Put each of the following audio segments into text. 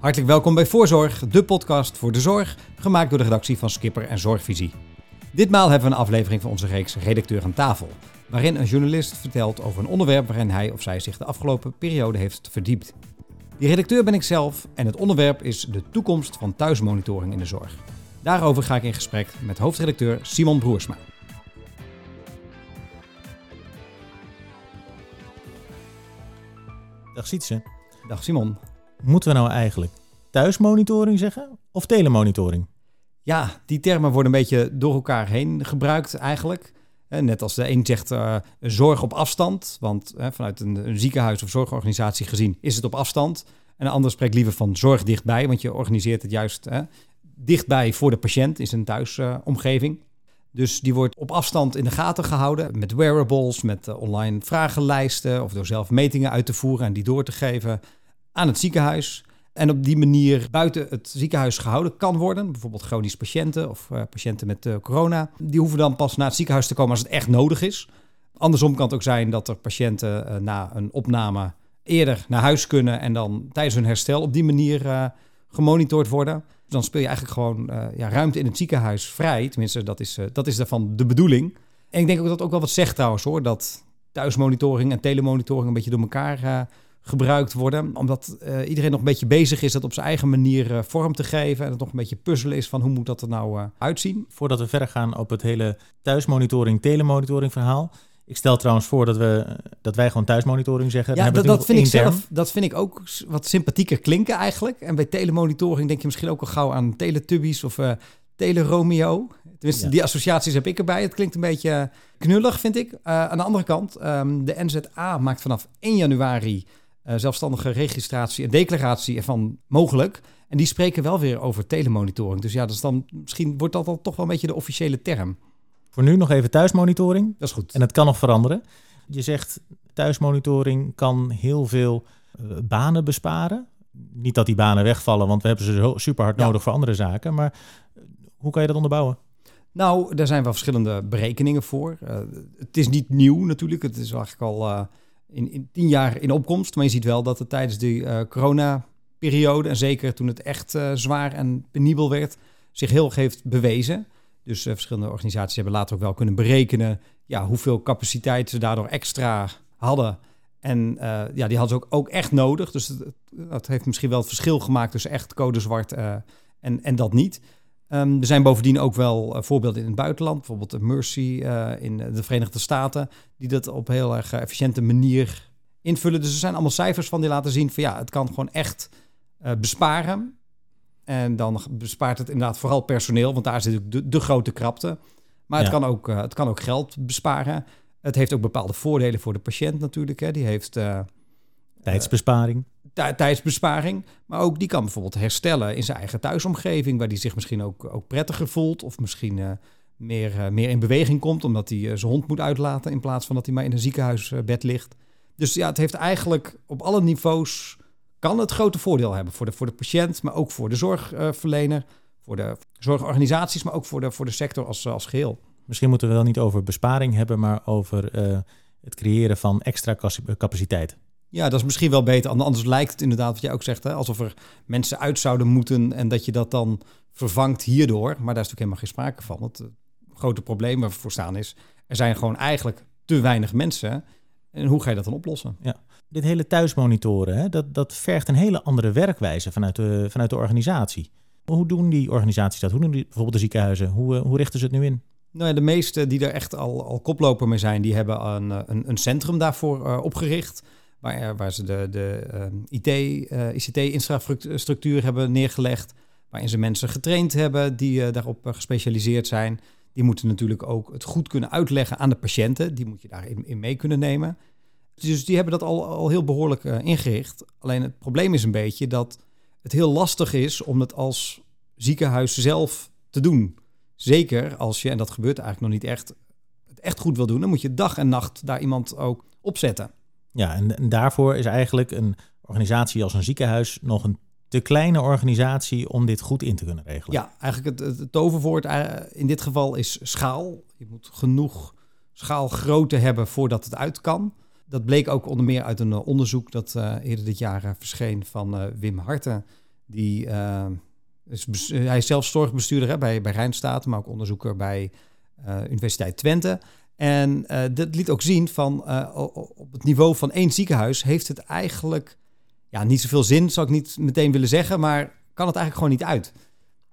Hartelijk welkom bij Voorzorg, de podcast voor de zorg, gemaakt door de redactie van Skipper en Zorgvisie. Ditmaal hebben we een aflevering van onze reeks Redacteur aan tafel, waarin een journalist vertelt over een onderwerp waarin hij of zij zich de afgelopen periode heeft verdiept. Die redacteur ben ik zelf en het onderwerp is de toekomst van thuismonitoring in de zorg. Daarover ga ik in gesprek met hoofdredacteur Simon Broersma. Dag Sietse. Dag Simon. Moeten we nou eigenlijk thuismonitoring zeggen of telemonitoring? Ja, die termen worden een beetje door elkaar heen gebruikt eigenlijk. Net als de een zegt uh, zorg op afstand, want vanuit een, een, ziekenhuis of zorgorganisatie gezien is het op afstand. En een ander spreekt liever van zorg dichtbij, want je organiseert het juist dichtbij voor de patiënt in zijn thuisomgeving. dus die wordt op afstand in de gaten gehouden met wearables, met online vragenlijsten of door zelf metingen uit te voeren en die door te geven aan het ziekenhuis. En op die manier buiten het ziekenhuis gehouden kan worden. Bijvoorbeeld chronische patiënten of uh, patiënten met uh, corona. Die hoeven dan pas naar het ziekenhuis te komen als het echt nodig is. Andersom kan het ook zijn dat er patiënten uh, na een opname eerder naar huis kunnen en dan tijdens hun herstel op die manier gemonitord worden. Dan speel je eigenlijk gewoon ja, ruimte in het ziekenhuis vrij. Tenminste, dat is, dat is daarvan de bedoeling. En ik denk ook dat het ook wel wat zegt trouwens hoor. Dat thuismonitoring en telemonitoring een beetje door elkaar gebruikt worden. Omdat uh, iedereen nog een beetje bezig is dat op zijn eigen manier uh, vorm te geven. En het nog een beetje puzzelen is van hoe moet dat er nou uh, uitzien. Voordat we verder gaan op het hele thuismonitoring, telemonitoring verhaal. Ik stel trouwens voor dat, we, dat wij gewoon thuismonitoring zeggen. Ja, dat, dat vind ik zelf. Dat vind ik ook wat sympathieker klinken eigenlijk. En bij telemonitoring denk je misschien ook al gauw aan Teletubbies of Teleromeo. Tenminste, ja. die associaties heb ik erbij. Het klinkt een beetje knullig, vind ik. aan de andere kant, um, de NZA maakt vanaf 1 januari uh, zelfstandige registratie en declaratie ervan mogelijk. En die spreken wel weer over telemonitoring. Dus ja, dat is dan, misschien wordt dat dan toch wel een beetje de officiële term. Voor nu nog even thuismonitoring. Dat is goed. En het kan nog veranderen. Je zegt thuismonitoring kan heel veel uh, banen besparen. Niet dat die banen wegvallen, want we hebben ze zo super hard nodig voor andere zaken. Maar hoe kan je dat onderbouwen? Nou, daar zijn wel verschillende berekeningen voor. Uh, het is niet nieuw natuurlijk. Het is eigenlijk al in, in tien jaar in opkomst. Maar je ziet wel dat het tijdens die uh, corona-periode, en zeker toen het echt uh, zwaar en penibel werd, zich heel heeft bewezen. Dus uh, verschillende organisaties hebben later ook wel kunnen berekenen ja, hoeveel capaciteit ze daardoor extra hadden. En ja, die hadden ze ook, ook echt nodig. Dus dat heeft misschien wel het verschil gemaakt tussen echt code zwart en, en dat niet. Um, er zijn bovendien ook wel uh, voorbeelden in het buitenland, bijvoorbeeld de Mercy uh, in de Verenigde Staten, die dat op heel erg efficiënte manier invullen. Dus er zijn allemaal cijfers van die laten zien van ja, het kan gewoon echt uh, besparen. En dan bespaart het inderdaad vooral personeel, want daar zit de, de grote krapte. Maar ja. het, kan ook, het kan ook geld besparen. Het heeft ook bepaalde voordelen voor de patiënt natuurlijk. Hè. Die heeft tijdsbesparing tijdsbesparing. Maar ook die kan bijvoorbeeld herstellen in zijn eigen thuisomgeving, waar die zich misschien ook, ook prettiger voelt. Of misschien uh, meer, uh, meer in beweging komt, omdat hij uh, zijn hond moet uitlaten in plaats van dat hij maar in een ziekenhuisbed ligt. Dus ja, het heeft eigenlijk op alle niveaus kan het grote voordeel hebben voor de, voor de patiënt, maar ook voor de zorgverlener, voor de zorgorganisaties, maar ook voor de, voor de sector als, als geheel. Misschien moeten we wel niet over besparing hebben, maar over het creëren van extra capaciteit. Ja, dat is misschien wel beter. Anders lijkt het inderdaad, wat jij ook zegt, hè, alsof er mensen uit zouden moeten en dat je dat dan vervangt hierdoor. Maar daar is natuurlijk helemaal geen sprake van. Het grote probleem waar we voor staan is, er zijn gewoon eigenlijk te weinig mensen. En hoe ga je dat dan oplossen? Ja. Dit hele thuismonitoren, hè, dat, dat vergt een hele andere werkwijze vanuit de, vanuit de organisatie. Hoe doen die organisaties dat? Hoe doen die, bijvoorbeeld de ziekenhuizen? Hoe, hoe richten ze het nu in? Nou ja, de meeste die er echt al, al koploper mee zijn, die hebben een, een, een centrum daarvoor uh, opgericht waar, waar ze de, de uh, IT, uh, ICT-infrastructuur hebben neergelegd, waarin ze mensen getraind hebben die uh, daarop gespecialiseerd zijn. Die moeten natuurlijk ook het goed kunnen uitleggen aan de patiënten. Die moet je daarin in mee kunnen nemen. Dus die hebben dat al, al heel behoorlijk ingericht. Alleen het probleem is een beetje dat het heel lastig is om het als ziekenhuis zelf te doen. Zeker als je, en dat gebeurt eigenlijk nog niet echt, het echt goed wil doen, dan moet je dag en nacht daar iemand ook opzetten. Ja, en, en, daarvoor is eigenlijk een organisatie als een ziekenhuis nog een te kleine organisatie om dit goed in te kunnen regelen. Ja, eigenlijk het, het toverwoord eh, in dit geval is schaal. Je moet genoeg schaalgrootte hebben voordat het uit kan. Dat bleek ook onder meer uit een onderzoek dat uh, eerder dit jaar verscheen van Wim Harten, Die, is, hij is zelf zorgbestuurder hè, bij, bij Rijnstaat, maar ook onderzoeker bij Universiteit Twente. En dat liet ook zien van op het niveau van één ziekenhuis heeft het eigenlijk ja, niet zoveel zin, zou ik niet meteen willen zeggen, maar kan het eigenlijk gewoon niet uit.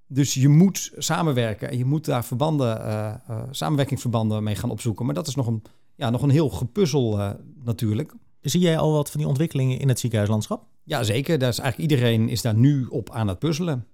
Dus je moet samenwerken en je moet daar verbanden, uh, samenwerkingsverbanden mee gaan opzoeken. Maar dat is nog een, ja, nog een heel gepuzzel natuurlijk. Zie jij al wat van die ontwikkelingen in het ziekenhuislandschap? Ja, zeker. Daar is eigenlijk iedereen is daar nu op aan het puzzelen.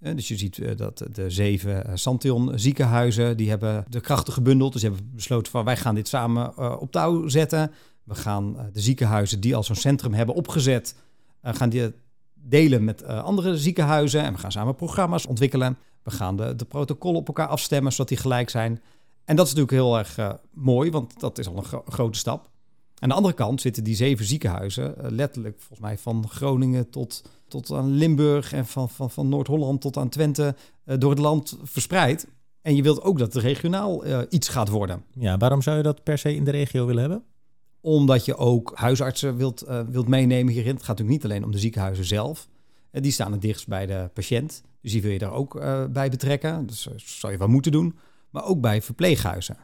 Dus je ziet dat de zeven Santion ziekenhuizen, die hebben de krachten gebundeld. Dus die hebben besloten van wij gaan dit samen op touw zetten. We gaan de ziekenhuizen die al zo'n centrum hebben opgezet, gaan die delen met andere ziekenhuizen. En we gaan samen programma's ontwikkelen. We gaan de, de protocollen op elkaar afstemmen, zodat die gelijk zijn. En dat is natuurlijk heel erg mooi, want dat is al een gro grote stap. Aan de andere kant zitten die zeven ziekenhuizen, letterlijk volgens mij van Groningen tot, tot aan Limburg en van, van, van Noord-Holland tot aan Twente, door het land verspreid. En je wilt ook dat het regionaal iets gaat worden. Ja, waarom zou je dat per se in de regio willen hebben? Omdat je ook huisartsen wilt, uh, wilt meenemen hierin. Het gaat natuurlijk niet alleen om de ziekenhuizen zelf. Die staan het dichtst bij de patiënt. Dus die wil je daar ook bij betrekken. Dus dat zou je wel moeten doen. Maar ook bij verpleeghuizen.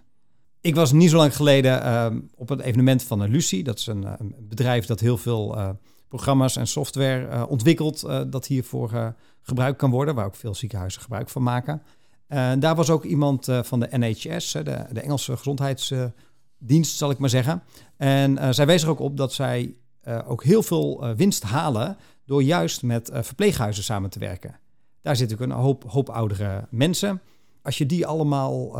Ik was niet zo lang geleden ehm, op een evenement van Lucie. Dat is een, een bedrijf dat heel veel programma's en software ontwikkelt. dat hiervoor gebruikt kan worden. Waar ook veel ziekenhuizen gebruik van maken. daar was ook iemand van de NHS, de, de Engelse gezondheids dienst, zal ik maar zeggen. En zij wees er ook op dat zij ook heel veel winst halen door juist met verpleeghuizen samen te werken. Daar zitten ook een hoop, hoop oudere mensen. Als je die allemaal,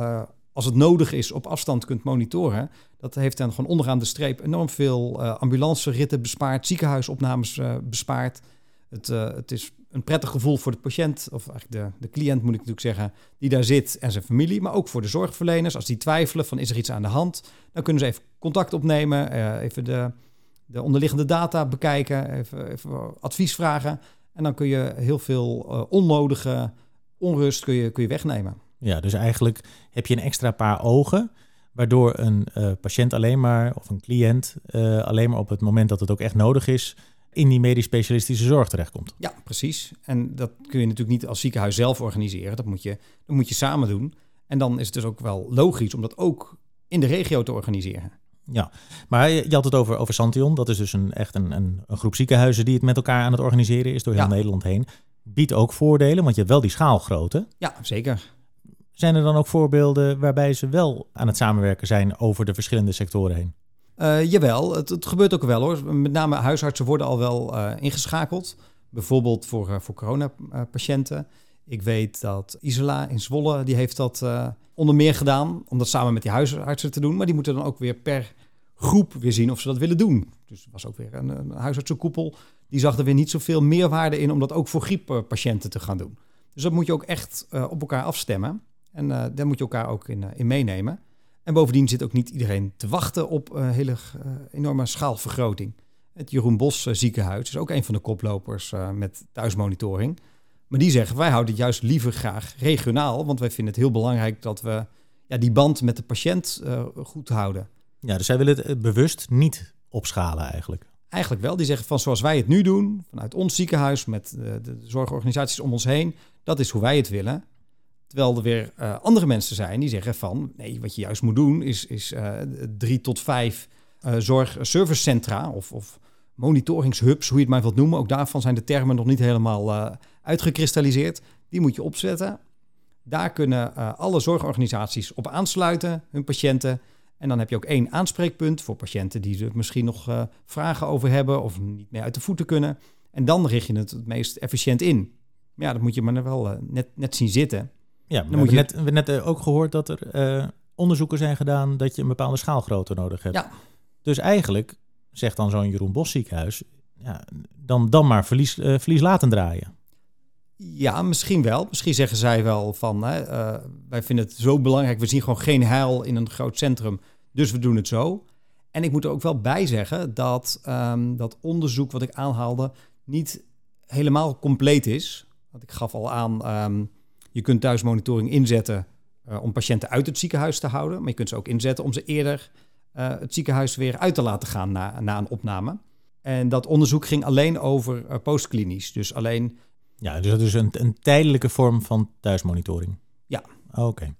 als het nodig is, op afstand kunt monitoren, dat heeft dan gewoon onderaan de streep enorm veel ambulanceritten bespaard, ziekenhuisopnames bespaard. Het, het is een prettig gevoel voor de patiënt, of eigenlijk de, de cliënt moet ik natuurlijk zeggen, die daar zit en zijn familie, maar ook voor de zorgverleners. Als die twijfelen van is er iets aan de hand, dan kunnen ze even contact opnemen, uh, even de, de onderliggende data bekijken, even, even, advies vragen. En dan kun je heel veel uh, onnodige onrust kun je, kun je wegnemen. Ja, dus eigenlijk heb je een extra paar ogen, waardoor een uh, patiënt alleen maar, of een cliënt, alleen maar op het moment dat het ook echt nodig is, in die medisch specialistische zorg terechtkomt. Ja, precies. En dat kun je natuurlijk niet als ziekenhuis zelf organiseren. Dat moet je, dat moet je samen doen. En dan is het dus ook wel logisch om dat ook in de regio te organiseren. Ja, maar je had het over, over Santion. Dat is dus een, echt een, een, een groep ziekenhuizen die het met elkaar aan het organiseren is door heel Nederland heen. Biedt ook voordelen, want je hebt wel die schaalgrootte. Ja, zeker. Zijn er dan ook voorbeelden waarbij ze wel aan het samenwerken zijn over de verschillende sectoren heen? Uh, jawel, het, het, gebeurt ook wel hoor. Met name huisartsen worden al wel uh, ingeschakeld. Bijvoorbeeld voor, uh, voor coronapatiënten. Ik weet dat Isola in Zwolle, die heeft dat onder meer gedaan. Om dat samen met die huisartsen te doen. Maar die moeten dan ook weer per groep weer zien of ze dat willen doen. Dus er was ook weer een, een huisartsenkoepel. Die zag er weer niet zoveel meerwaarde in om dat ook voor grieppatiënten te gaan doen. Dus dat moet je ook echt op elkaar afstemmen. En daar moet je elkaar ook in, in meenemen. En bovendien zit ook niet iedereen te wachten op een hele uh, enorme schaalvergroting. Het Jeroen Bos ziekenhuis is ook een van de koplopers met thuismonitoring. Maar die zeggen, wij houden het juist liever graag regionaal. Want wij vinden het heel belangrijk dat we ja, die band met de patiënt goed houden. Ja, dus zij willen het bewust niet opschalen eigenlijk. Eigenlijk wel. Die zeggen van zoals wij het nu doen, vanuit ons ziekenhuis, met de, de zorgorganisaties om ons heen, dat is hoe wij het willen. Terwijl er weer uh, andere mensen zijn die zeggen van... nee, wat je juist moet doen is, is uh, drie tot vijf uh, zorgservicecentra... Of, of monitoringshubs, hoe je het maar wilt noemen. Ook daarvan zijn de termen nog niet helemaal uitgekristalliseerd. Die moet je opzetten. Daar kunnen alle zorgorganisaties op aansluiten, hun patiënten... En dan heb je ook één aanspreekpunt voor patiënten die er misschien nog vragen over hebben of niet meer uit de voeten kunnen. En dan richt je het het meest efficiënt in. Maar ja, dat moet je maar wel net, net zien zitten. Ja, dan we moet je net, we net eh, ook gehoord dat er uh, onderzoeken zijn gedaan dat je een bepaalde schaalgrootte nodig hebt. Ja. Dus eigenlijk, zegt dan zo'n Jeroen Bos ziekenhuis, ja, dan, dan maar verlies, uh, verlies laten draaien. Ja, misschien wel. Misschien zeggen zij wel van, hè, uh, wij vinden het zo belangrijk, we zien gewoon geen heil in een groot centrum, dus we doen het zo. En ik moet er ook wel bij zeggen dat um, dat onderzoek wat ik aanhaalde niet helemaal compleet is. Want ik gaf al aan, um, je kunt thuismonitoring inzetten uh, om patiënten uit het ziekenhuis te houden. Maar je kunt ze ook inzetten om ze eerder uh, het ziekenhuis weer uit te laten gaan na, na een opname. En dat onderzoek ging alleen over uh, postklinisch. Dus alleen Ja, dus dat is een, een tijdelijke vorm van thuismonitoring. Ja. Oké.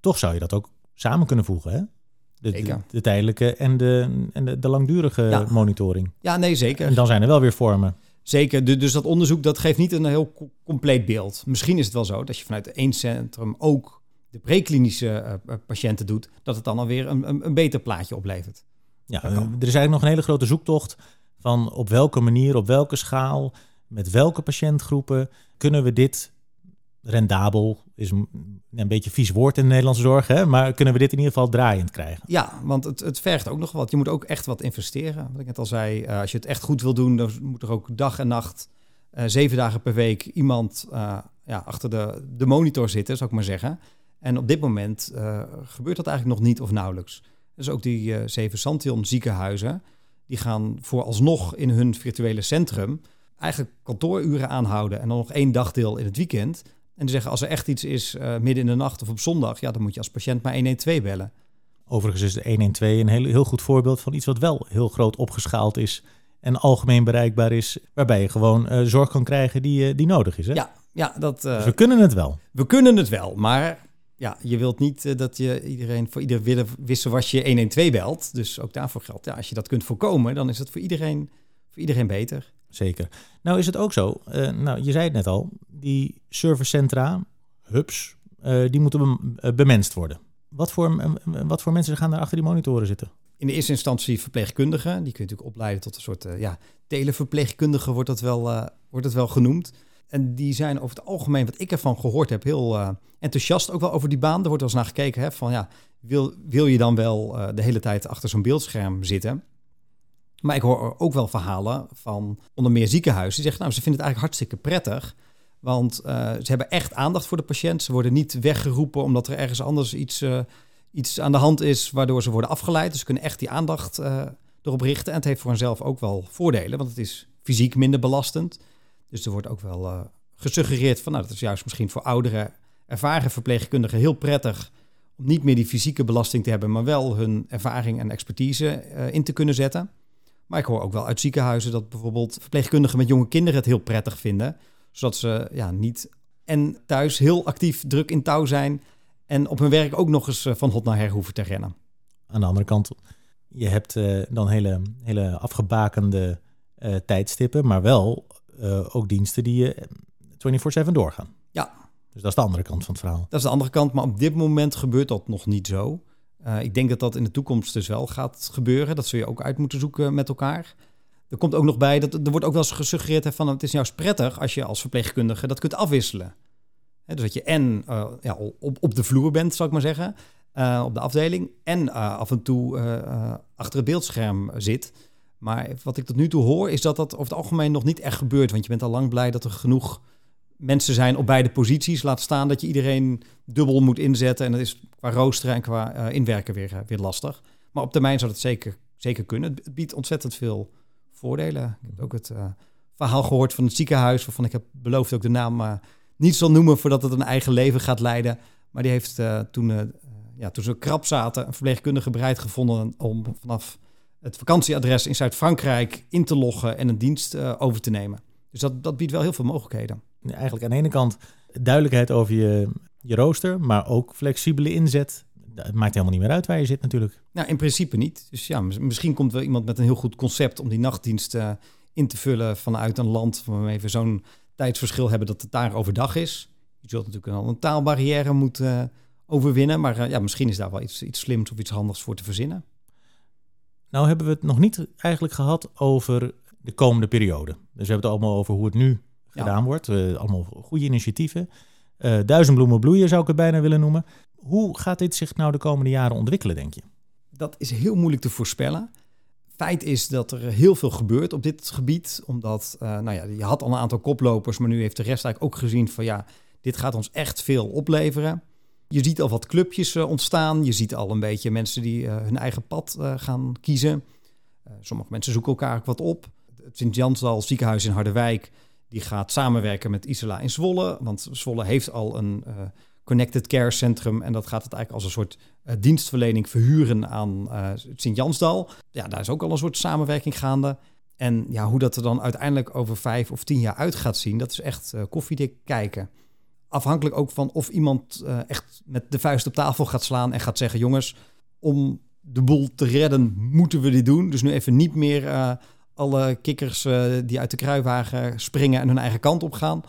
Toch zou je dat ook samen kunnen voegen, hè? De, de, Zeker. de tijdelijke en de, en de, de langdurige Ja. monitoring. Ja, nee, zeker. En dan zijn er wel weer vormen. Zeker, Du- dus dat onderzoek dat geeft niet een heel co- compleet beeld. Misschien is het wel zo dat je vanuit één centrum ook de preklinische eh, patiënten doet, dat het dan alweer een, een, een beter plaatje oplevert. Ja, er is eigenlijk nog een hele grote zoektocht van op welke manier, op welke schaal, met welke patiëntgroepen kunnen we dit rendabel, is een, een beetje vies woord in de Nederlandse zorg, hè? maar kunnen we dit in ieder geval draaiend krijgen? Ja, want het, het vergt ook nog wat. Je moet ook echt wat investeren. Wat ik net al zei, eh, als je het echt goed wil doen, dan moet er ook dag en nacht, eh, zeven dagen per week, iemand eh, ja, achter de, de monitor zitten, zou ik maar zeggen. En op dit moment gebeurt dat eigenlijk nog niet of nauwelijks. Dus ook die zeven Santion ziekenhuizen, die gaan vooralsnog in hun virtuele centrum eigenlijk kantooruren aanhouden en dan nog één dagdeel in het weekend. En die zeggen, als er echt iets is eh, midden in de nacht of op zondag, ja, dan moet je als patiënt maar 112 bellen. Overigens is de 112 een heel, heel goed voorbeeld van iets wat wel heel groot opgeschaald is en algemeen bereikbaar is, waarbij je gewoon eh, zorg kan krijgen die, eh, die nodig is. Hè? Ja, ja dat, Dus we kunnen het wel. we kunnen het wel, maar ja, je wilt niet dat je iedereen voor ieder wille- wisselwasje 112 belt. Dus ook daarvoor geldt, ja, als je dat kunt voorkomen, dan is het voor iedereen, voor iedereen beter. Zeker. Nou is het ook zo, eh, nou je zei het net al, die servicecentra, hubs, eh, die moeten bem- eh, bemenst worden. Wat voor, wat voor mensen gaan daar achter die monitoren zitten? In de eerste instantie verpleegkundigen, die kun je natuurlijk opleiden tot een soort ja, televerpleegkundige wordt dat, wel, wordt het wel genoemd. En die zijn over het algemeen, wat ik ervan gehoord heb, heel enthousiast ook wel over die baan. Er wordt wel eens naar gekeken, hè, van ja, wil, wil je dan wel de hele tijd achter zo'n beeldscherm zitten? Maar ik hoor ook wel verhalen van onder meer ziekenhuizen. Die zeggen, nou, ze vinden het eigenlijk hartstikke prettig. Want eh, ze hebben echt aandacht voor de patiënt. Ze worden niet weggeroepen omdat er ergens anders iets, eh, iets aan de hand is... waardoor ze worden afgeleid. Dus ze kunnen echt die aandacht eh, erop richten. En het heeft voor henzelf ook wel voordelen. Want het is fysiek minder belastend. Dus er wordt ook wel gesuggereerd van... nou, dat is juist misschien voor oudere, ervaren verpleegkundigen heel prettig... om niet meer die fysieke belasting te hebben... maar wel hun ervaring en expertise in te kunnen zetten... Maar ik hoor ook wel uit ziekenhuizen dat bijvoorbeeld verpleegkundigen met jonge kinderen het heel prettig vinden. Zodat ze ja, niet en thuis heel actief druk in touw zijn. En op hun werk ook nog eens eh, van hot naar her hoeven te rennen. Aan de andere kant, je hebt eh, dan hele, hele afgebakende eh, tijdstippen, maar wel ook diensten die je 24/7 doorgaan. Ja. Dus dat is de andere kant van het verhaal. Dat is de andere kant, maar op dit moment gebeurt dat nog niet zo. Uh, ik denk dat dat in de toekomst dus wel gaat gebeuren. Dat zul je ook uit moeten zoeken met elkaar. Er komt ook nog bij dat er wordt ook wel eens gesuggereerd van het is juist prettig als je als verpleegkundige dat kunt afwisselen. Dus dat je en uh, ja, op, op de vloer bent, zou ik maar zeggen, uh, op de afdeling, en af en toe achter het beeldscherm zit. Maar wat ik tot nu toe hoor, is dat dat over het algemeen nog niet echt gebeurt. Want je bent al lang blij dat er genoeg mensen zijn op beide posities. Laat staan dat je iedereen dubbel moet inzetten. En dat is qua roosteren en qua uh, inwerken weer, uh, weer lastig. Maar op termijn zou dat zeker, zeker kunnen. Het biedt ontzettend veel voordelen. Ik heb ook het uh, verhaal gehoord van het ziekenhuis... waarvan ik heb beloofd ook de naam niet zal noemen... voordat het een eigen leven gaat leiden. Maar die heeft toen, ja, toen ze krap zaten... een verpleegkundige bereid gevonden om vanaf het vakantieadres in Zuid-Frankrijk... in te loggen en een dienst over te nemen. Dus dat, dat biedt wel heel veel mogelijkheden eigenlijk aan de ene kant duidelijkheid over je, je rooster, maar ook flexibele inzet. Het maakt helemaal niet meer uit waar je zit natuurlijk. Nou, in principe niet. Dus ja, misschien komt wel iemand met een heel goed concept om die nachtdienst uh, in te vullen vanuit een land waarmee we zo'n tijdsverschil hebben dat het daar overdag is. Je zult natuurlijk al een taalbarrière moeten uh, overwinnen, maar uh, ja, misschien is daar wel iets, iets slims of iets handigs voor te verzinnen. Nou hebben we het nog niet eigenlijk gehad over de komende periode. Dus we hebben het allemaal over hoe het nu gedaan ja. wordt. Uh, allemaal goede initiatieven. Uh, duizend bloemen bloeien zou ik het bijna willen noemen. Hoe gaat dit zich nou de komende jaren ontwikkelen, denk je? Dat is heel moeilijk te voorspellen. Feit is dat er heel veel gebeurt op dit gebied. Omdat, uh, nou ja, je had al een aantal koplopers, maar nu heeft de rest eigenlijk ook gezien van ja, dit gaat ons echt veel opleveren. Je ziet al wat clubjes ontstaan. Je ziet al een beetje mensen die hun eigen pad gaan kiezen. sommige mensen zoeken elkaar ook wat op. Het Sint-Jansdal ziekenhuis in Harderwijk die gaat samenwerken met Isela in Zwolle. Want Zwolle heeft al een uh, connected care centrum. En dat gaat het eigenlijk als een soort uh, dienstverlening verhuren aan uh, Sint-Jansdal. Ja, daar is ook al een soort samenwerking gaande. En ja, hoe dat er dan uiteindelijk over vijf of tien jaar uit gaat zien, dat is echt koffiedik kijken. Afhankelijk ook van of iemand echt met de vuist op tafel gaat slaan en gaat zeggen: jongens, om de boel te redden, moeten we dit doen. Dus nu even niet meer alle kikkers die uit de kruiwagen springen en hun eigen kant op gaan.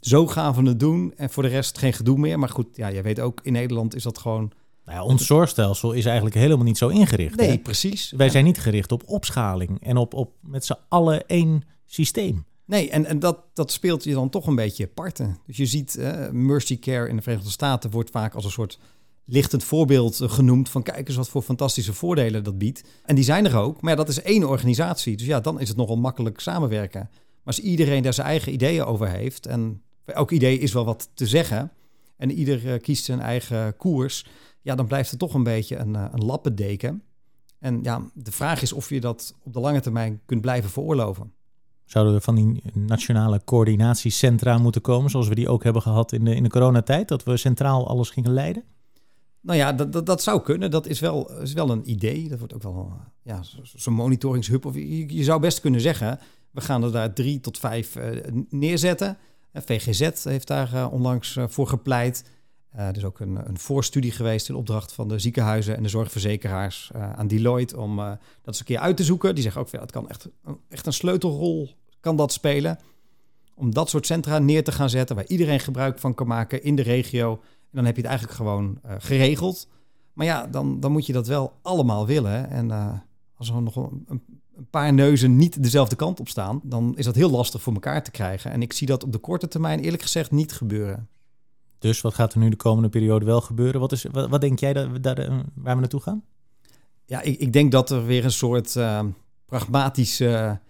Zo gaan we het doen. En voor de rest geen gedoe meer. Maar goed, ja, je weet ook, in Nederland is dat gewoon nou ja, ons zorgstelsel is eigenlijk helemaal niet zo ingericht. Nee, precies. Wij zijn niet gericht op opschaling en op, op met z'n allen één systeem. Nee, en, en dat, dat speelt je dan toch een beetje parten. Dus je ziet, uh, Mercy Care in de Verenigde Staten wordt vaak als een soort lichtend voorbeeld eh, genoemd van kijk eens wat voor fantastische voordelen dat biedt. En die zijn er ook, maar dat is één organisatie. Dus ja, dan is het nogal makkelijk samenwerken. Maar als iedereen daar zijn eigen ideeën over heeft en elk idee is wel wat te zeggen en ieder uh, kiest zijn eigen koers, ja, dan blijft het toch een beetje een, eh, een lappendeken. En ja, de vraag is of je dat op de lange termijn kunt blijven veroorloven. Zouden we van die nationale coördinatiecentra moeten komen, zoals we die ook hebben gehad in de, in de coronatijd, dat we centraal alles gingen leiden? Nou ja, dat, dat, dat zou kunnen. Dat is wel, is wel een idee. Dat wordt ook wel ja, zo'n monitoringshub. Of je, zou best kunnen zeggen, we gaan er daar drie tot vijf uh, neerzetten. VGZ heeft daar onlangs voor gepleit. Er is ook een, een voorstudie geweest in opdracht van de ziekenhuizen en de zorgverzekeraars aan Deloitte om dat eens een keer uit te zoeken. Die zeggen ook, ja, het kan echt, echt een sleutelrol kan dat spelen. Om dat soort centra neer te gaan zetten waar iedereen gebruik van kan maken in de regio. Dan heb je het eigenlijk gewoon geregeld. Maar ja, dan, dan moet je dat wel allemaal willen. En als er nog een, een paar neuzen niet dezelfde kant op staan, dan is dat heel lastig voor elkaar te krijgen. En ik zie dat op de korte termijn eerlijk gezegd niet gebeuren. Dus wat gaat er nu de komende periode wel gebeuren? Wat, is, wat, wat denk jij dat, dat, waar we naartoe gaan? Ja, ik, ik denk dat er weer een soort uh, pragmatische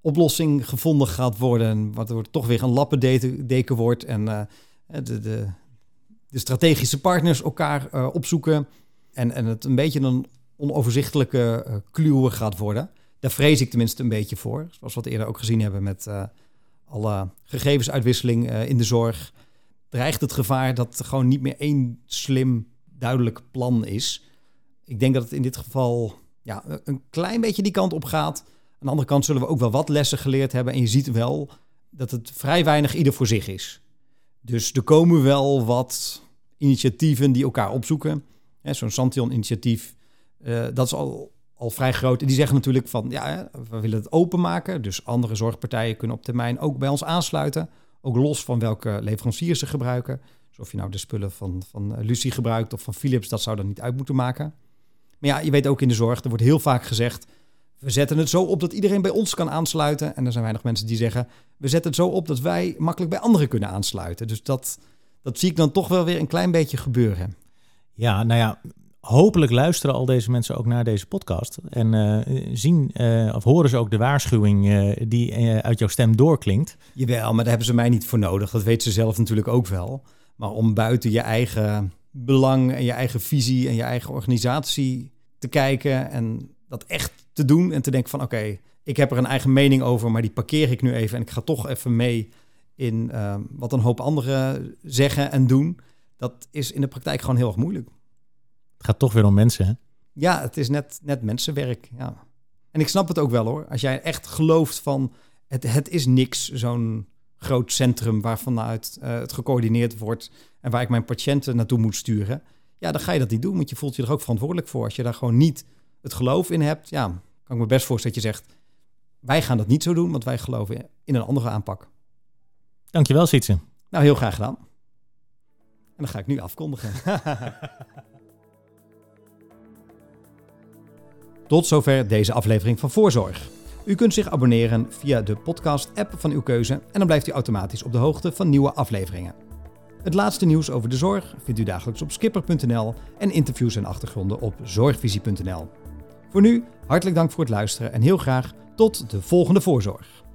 oplossing gevonden gaat worden. Wat er toch weer een lappendeken wordt. En uh, de, de, de, strategische partners elkaar uh, opzoeken. En, en het een beetje een onoverzichtelijke uh, gaat worden. Daar vrees ik tenminste een beetje voor. Zoals we het eerder ook gezien hebben met alle gegevensuitwisseling in de zorg dreigt het gevaar dat er gewoon niet meer één slim, duidelijk plan is. Ik denk dat het in dit geval ja, een klein beetje die kant op gaat. Aan de andere kant zullen we ook wel wat lessen geleerd hebben. En je ziet wel dat het vrij weinig ieder voor zich is. Dus er komen wel wat initiatieven die elkaar opzoeken. Zo'n Santion-initiatief, uh, dat is al, al vrij groot. En die zeggen natuurlijk van, ja, we willen het openmaken. Dus andere zorgpartijen kunnen op termijn ook bij ons aansluiten. Ook los van welke leveranciers ze gebruiken. Dus of je nou de spullen van, van eh, Lucie gebruikt of van Philips, dat zou dan niet uit moeten maken. Maar ja, je weet ook in de zorg, er wordt heel vaak gezegd... we zetten het zo op dat iedereen bij ons kan aansluiten. En er zijn weinig mensen die zeggen... we zetten het zo op dat wij makkelijk bij anderen kunnen aansluiten. Dus dat, dat zie ik dan toch wel weer een klein beetje gebeuren. Ja, nou ja, hopelijk luisteren al deze mensen ook naar deze podcast. En uh, zien uh, of horen ze ook de waarschuwing uh, die uit jouw stem doorklinkt. Jawel, maar daar hebben ze mij niet voor nodig. Dat weten ze zelf natuurlijk ook wel. Maar om buiten je eigen belang en je eigen visie en je eigen organisatie te kijken en dat echt te doen en te denken van oké, ik heb er een eigen mening over, maar die parkeer ik nu even en ik ga toch even mee in wat een hoop anderen zeggen en doen. Dat is in de praktijk gewoon heel erg moeilijk. Het gaat toch weer om mensen, hè? Ja, het is net, net mensenwerk, ja. En ik snap het ook wel, hoor. Als jij echt gelooft van... het, het is niks, zo'n groot centrum... waarvanuit uh, het gecoördineerd wordt... en waar ik mijn patiënten naartoe moet sturen... ja, dan ga je dat niet doen, want je voelt je er ook verantwoordelijk voor. Als je daar gewoon niet het geloof in hebt... ja, kan ik me best voorstellen dat je zegt... wij gaan dat niet zo doen, want wij geloven in een andere aanpak. Dankjewel, Sietse. Nou, heel graag gedaan. En dan ga ik nu afkondigen. Tot zover deze aflevering van Voorzorg. U kunt zich abonneren via de podcast-app van uw keuze en dan blijft u automatisch op de hoogte van nieuwe afleveringen. Het laatste nieuws over de zorg vindt u dagelijks op skipper.nl en interviews en achtergronden op zorgvisie.nl. Voor nu, hartelijk dank voor het luisteren en heel graag tot de volgende Voorzorg.